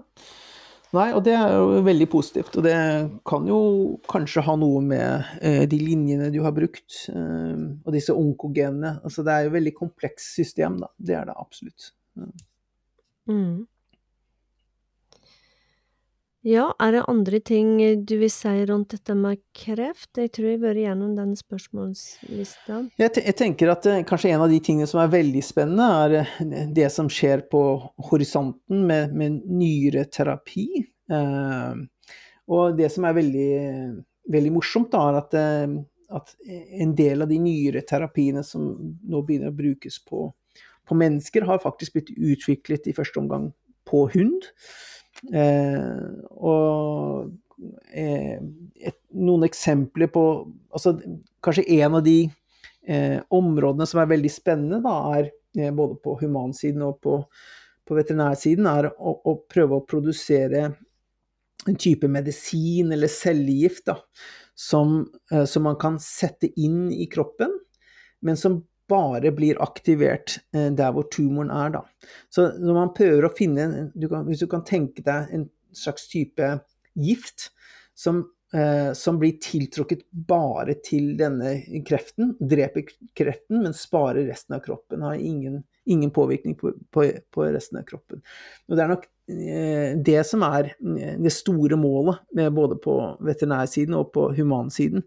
Nei, og det er jo veldig positivt. Og det kan jo kanskje ha noe med eh, de linjene du har brukt, eh, og disse onkogenene. Altså det er jo et veldig komplekst system, da. Det er det absolutt. Mm. Ja, er det andre ting du vil si rundt dette med kreft? Jeg tror jeg vært gjennom den spørsmålslista. Jeg, jeg, tenker at eh, kanskje en av de tingene som er veldig spennende, er eh, det som skjer på horisonten med, med nyreterapi. Eh, og det som er veldig, veldig morsomt, da, er at, eh, at, en del av de nyreterapiene som nå begynner å brukes på, på mennesker, har faktisk blitt utviklet i første omgang på hund. Eh, og eh, et, noen eksempler på altså, Kanskje en av de eh, områdene som er veldig spennende, da, er eh, både på humansiden og på, på veterinærsiden, er å, å, prøve å produsere en type medisin eller cellegift da, som, eh, som man kan sette inn i kroppen, men som bare blir aktivert eh, der hvor tumoren er, da. Så når man prøver å finne du kan, Hvis du kan tenke deg en slags type gift som, eh, som blir tiltrukket bare til denne kreften, dreper kreften, men sparer resten av kroppen. Har ingen, ingen påvirkning på, på, på, resten av kroppen. Og det er nok eh, det som er eh, det store målet, både på veterinærsiden og på humansiden.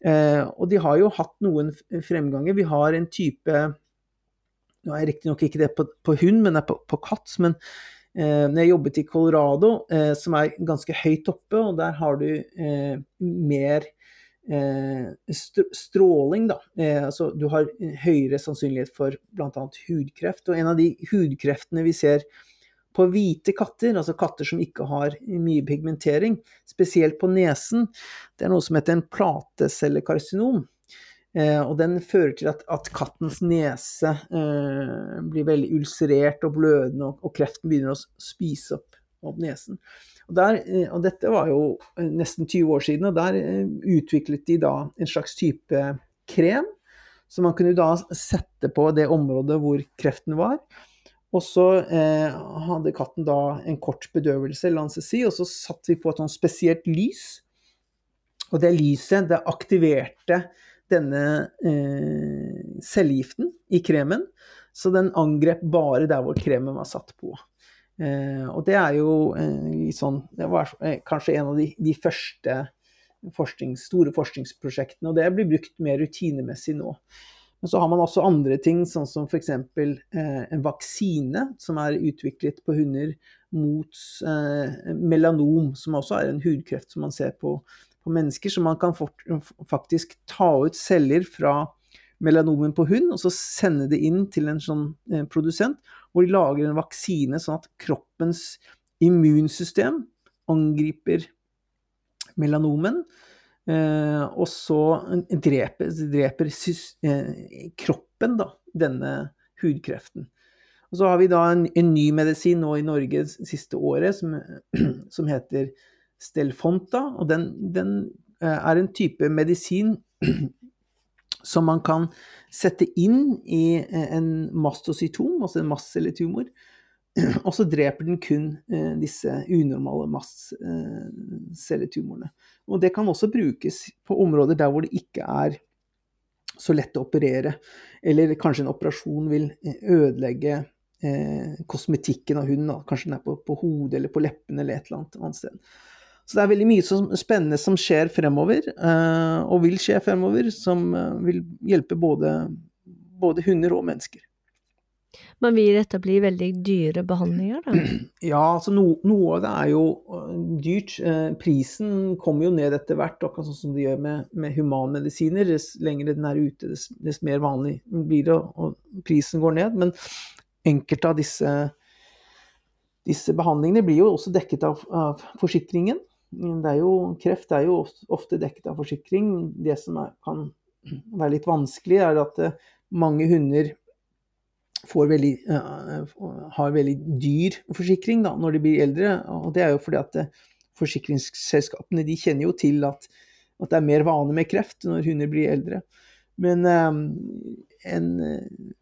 Eh, og de har jo hatt noen fremganger. Vi har en type Nå er riktignok ikke det på, på, hund, men det er på, på katt. Men eh, når jeg jobbet i Colorado, eh, som er ganske høyt oppe, og der har du eh, mer eh, stråling, da. Eh, altså du har høyere sannsynlighet for bl.a. hudkreft. Og en av de hudkreftene vi ser på hvite katter, altså katter som ikke har mye pigmentering, spesielt på nesen, det er noe som heter en platecellekarsinom. Eh, og den fører til at, at kattens nese eh, blir veldig ulcerert og blødende, og, og, kreften begynner å spise opp, opp nesen. Og, der, eh, og, dette var jo eh, nesten 20 år siden, og der eh, utviklet de da en slags type krem som man kunne da sette på det området hvor kreften var. Og så eh, hadde katten da en kort bedøvelse, la oss si, og så satte vi på et sånt spesielt lys. Og det lyset, det aktiverte denne eh, cellegiften i kremen, så den angrep bare der hvor kremen var satt på. Eh, og det er jo eh, sånn Det var eh, kanskje en av de, de første forsknings, store forskningsprosjektene, og det blir brukt mer rutinemessig nå. Men så har man også andre ting, sånn som f.eks. Eh, en vaksine som er utviklet på hunder mot eh, melanom, som også er en hudkreft som man ser på, på mennesker. Så man kan fort, faktisk ta ut celler fra melanomen på hund, og så sende det inn til en sånn eh, produsent, hvor de lager en vaksine sånn at kroppens immunsystem angriper melanomen. Eh, og så dreper, dreper eh, kroppen da, denne hudkreften. Og så har vi da en, en, ny medisin nå i Norge siste året som, som heter Stelfonta. Og den, den, eh, er en type medisin som man kan sette inn i en mastocytom, altså en mastcelletumor, og så dreper den kun eh, disse unormale mastcelletumorene. Og det kan også brukes på områder der hvor det ikke er så lett å operere, eller kanskje en operasjon vil eh, ødelegge eh, kosmetikken av hunden. Da. Kanskje den er på, på, hodet eller på leppene eller et eller annet, annet sted. Så det er veldig mye som, spennende som skjer fremover, eh, og vil skje fremover, som eh, vil hjelpe både, både hunder og mennesker. Men vil dette bli veldig dyre behandlinger, da? Ja, altså no, noe av det er jo øh, dyrt. Eh, prisen kommer jo ned etter hvert, akkurat sånn som det gjør med, med humanmedisiner. Dess lenger den er ute, dess, dess, mer vanlig blir det, og prisen går ned. Men enkelte av disse, disse behandlingene blir jo også dekket av, av forsikringen. Er jo, kreft er jo ofte dekket av forsikring. Det som er, kan være litt vanskelig, er at øh, mange hunder veldig, uh, har veldig dyr forsikring da, når de blir eldre. Og det er jo fordi at uh, forsikringsselskapene de kjenner jo til at, at, det er mer vane med kreft når hunder blir eldre. Men en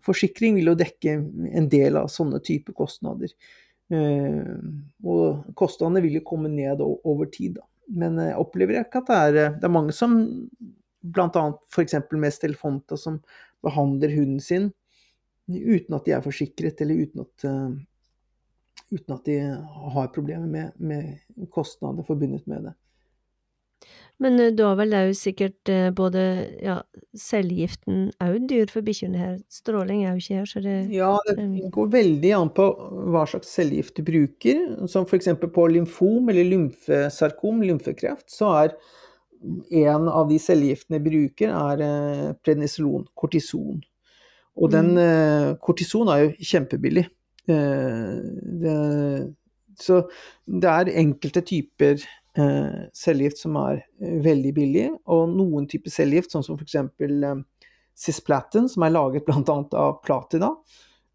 forsikring vil jo dekke en del av sånne type kostnader. og kostnadene vil jo komme ned over tid, da. Men jeg opplever ikke at det er, det er mange som bl.a. f.eks. med Stelfonta som behandler hunden sin uten at de er forsikret, eller uten at, uten at de har problemer med, med kostnader forbundet med det. Men eh, da er vel òg sikkert eh, både ja, cellegiften òg dyr for bikkjene her? Stråling er jo ikke her, så det Ja, det går veldig an på hva slags cellegift du bruker. Som f.eks. på lymfom eller lymfesarkom, lymfekreft, så er en av de cellegiftene jeg bruker, er prednisolon, kortison. Og den eh, kortison er jo kjempebillig. Det, så det er enkelte typer eh, cellegift som er eh, veldig billig, og noen typer cellegift, sånn som f.eks. Eh, cisplatin, som er laget bl.a. av platina,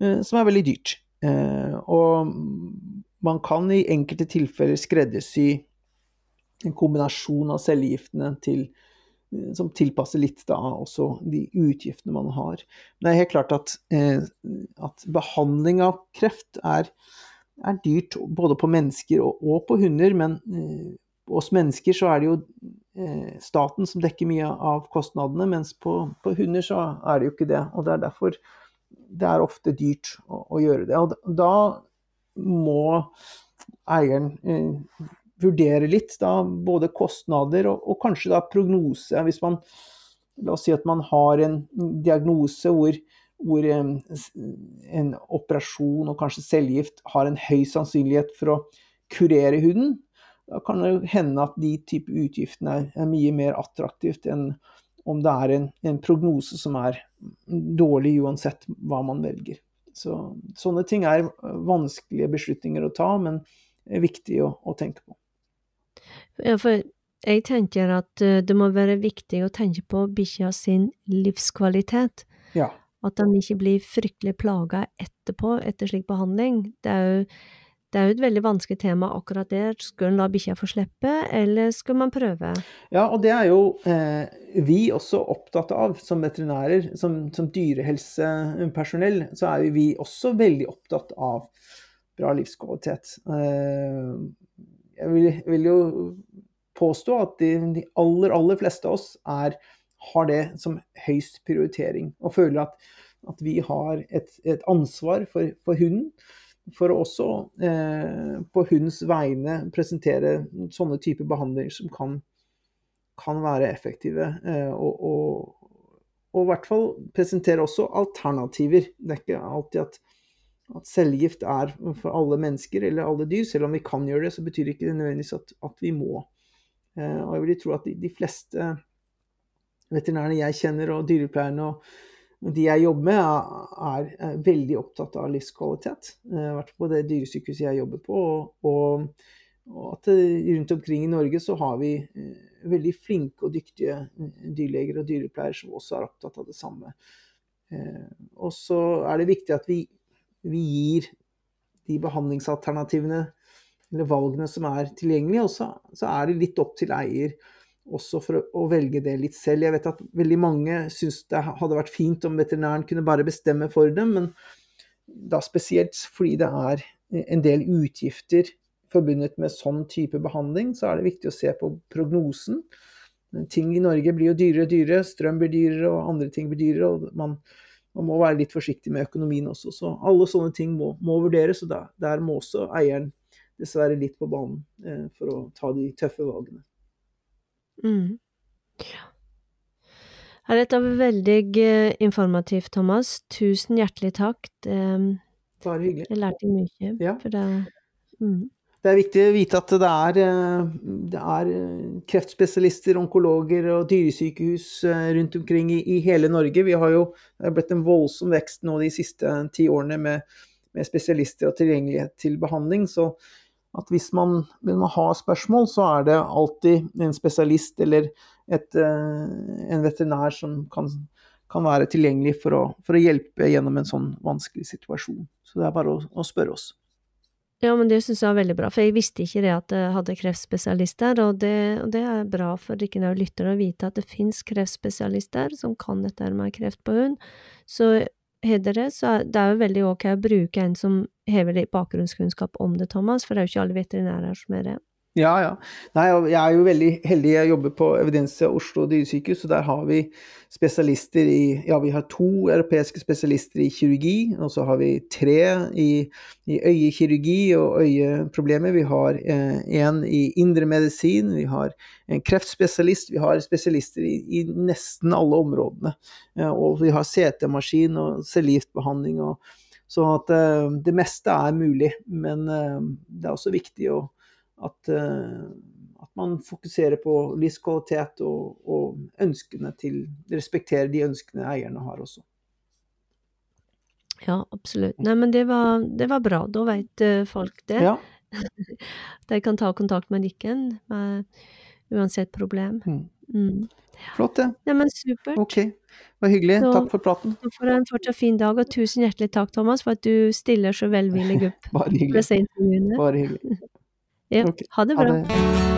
eh, som er veldig dyrt. Eh, og man kan i enkelte tilfeller skreddersy en kombinasjon av cellegiftene til, eh, som tilpasser litt da også de utgiftene man har. Men det er helt klart at, eh, at behandling av kreft er, er, dyrt både på mennesker og, og på hunder, men hos mennesker så er det jo eh, staten som dekker mye av kostnadene, mens på, på, hunder så er det jo ikke det. Og det er derfor det er ofte dyrt å, å gjøre det. Og da må eieren eh, vurdere litt, da, både kostnader og, og, kanskje da prognose. Hvis man La oss si at man har en diagnose hvor, hvor en, en operasjon og kanskje cellegift har en høy sannsynlighet for å kurere huden. da kan det hende at de type utgiftene er, er mye mer attraktivt enn om det er en, en, prognose som er dårlig uansett hva man velger. Så, sånne ting er vanskelige beslutninger å ta, men er viktig å, å tenke på. Ja, for jeg tenker at eh, det må være viktig å tenke på bikkja sin livskvalitet. Ja. At den ikke blir fryktelig plaga etterpå, etter slik behandling. Det er jo det er jo et veldig vanskelig tema akkurat der. Skulle en la bikkja få slippe, eller skal man prøve? Ja, og det er jo eh, vi også opptatt av som veterinærer. Som, som, dyrehelsepersonell så er vi også veldig opptatt av bra livskvalitet. Eh, jeg vil, vil, jo påstå at de, de, aller, aller fleste av oss er, har det som høyst prioritering, og føler at, at vi har et, et ansvar for, for hunden for å også eh, på hundens vegne presentere sånne typer behandlinger som kan, kan være effektive. Eh, og, og, og, i hvert fall presentere også alternativer. Det er ikke alltid at, at cellegift er for alle mennesker eller alle dyr. Selv om vi kan gjøre det, så betyr det ikke nødvendigvis at, at vi må. Eh, og jeg vil tro at de, de fleste veterinærene jeg kjenner, og dyrepleierne og de jeg jobber med, er, er veldig opptatt av livskvalitet. Jeg har vært på det dyresykehuset jeg jobber på. Og, og, at rundt omkring i Norge så har vi eh, veldig flinke og dyktige eh, dyrleger og dyrepleiere som også er opptatt av det samme. Eh, og så er det viktig at vi, vi gir de behandlingsalternativene eller valgene som er tilgjengelige. Og så, er det litt opp til eier også for å, velge det litt selv. Jeg vet at veldig mange syns det hadde vært fint om veterinæren kunne bare bestemme for dem, men da spesielt fordi det er en del utgifter forbundet med sånn type behandling, så er det viktig å se på prognosen. Ting i Norge blir jo dyrere og dyrere, strøm blir dyrere og andre ting blir dyrere. og man, man må være litt forsiktig med økonomien også. Så alle sånne ting må, må vurderes, og der, der må også eieren dessverre litt på banen eh, for å ta de tøffe valgene. Mm. Ja. Dette var veldig eh, informativt, Thomas. Tusen hjertelig takk. Det, Bare hyggelig. Jeg lærte mye. Ja. For det, mm. Det er viktig å vite at det er, eh, det er, eh, kreftspesialister, onkologer og dyresykehus rundt omkring i, i, hele Norge. Vi har jo blitt en voldsom vekst nå de siste ti årene med, med spesialister og tilgjengelighet til behandling. Så at hvis man vil ha spørsmål, så er det alltid en spesialist eller et, eh, en veterinær som kan, kan være tilgjengelig for å, for å, hjelpe gjennom en sånn vanskelig situasjon. Så det er bare å, å spørre oss. Ja, men det syns jeg var veldig bra, for jeg visste ikke det at jeg hadde kreftspesialister, og det, og det er bra for ikke når lytter å vite at det finnes kreftspesialister som kan dette med kreft på hund. Så heter det, så det er jo veldig ok å bruke en som hever litt bakgrunnskunnskap om det, Thomas, for det er jo ikke alle veterinærer som er det. Ja, ja. Nei, jeg er jo veldig heldig. Jeg jobber på Evidensia Oslo dyresykehus, og der har vi spesialister i Ja, vi har to europeiske spesialister i kirurgi, og så har vi tre i, i øyekirurgi og øyeproblemer. Vi har én eh, i indremedisin, vi har en kreftspesialist, vi har spesialister i, i nesten alle områdene. Eh, og vi har CT-maskin og cellegiftbehandling. Så at eh, det meste er mulig, men eh, det er også viktig å at, eh, at man fokuserer på livskvalitet og, og, ønskene til Respekterer de ønskene eierne har også. Ja, absolutt. Nei, men det var, det var bra. Da vet eh, folk det. Ja. De kan ta kontakt med Nikken med uansett problem. Mm. Mm. Flott, det. Ja. Neimen, supert. Ok, det var hyggelig. Så, takk for praten. Så får en fortsatt fin dag, og tusen hjertelig takk, Thomas, for at du stiller så velvillig opp. Bare hyggelig. Bare hyggelig. Ja, ha det bra. Ha det.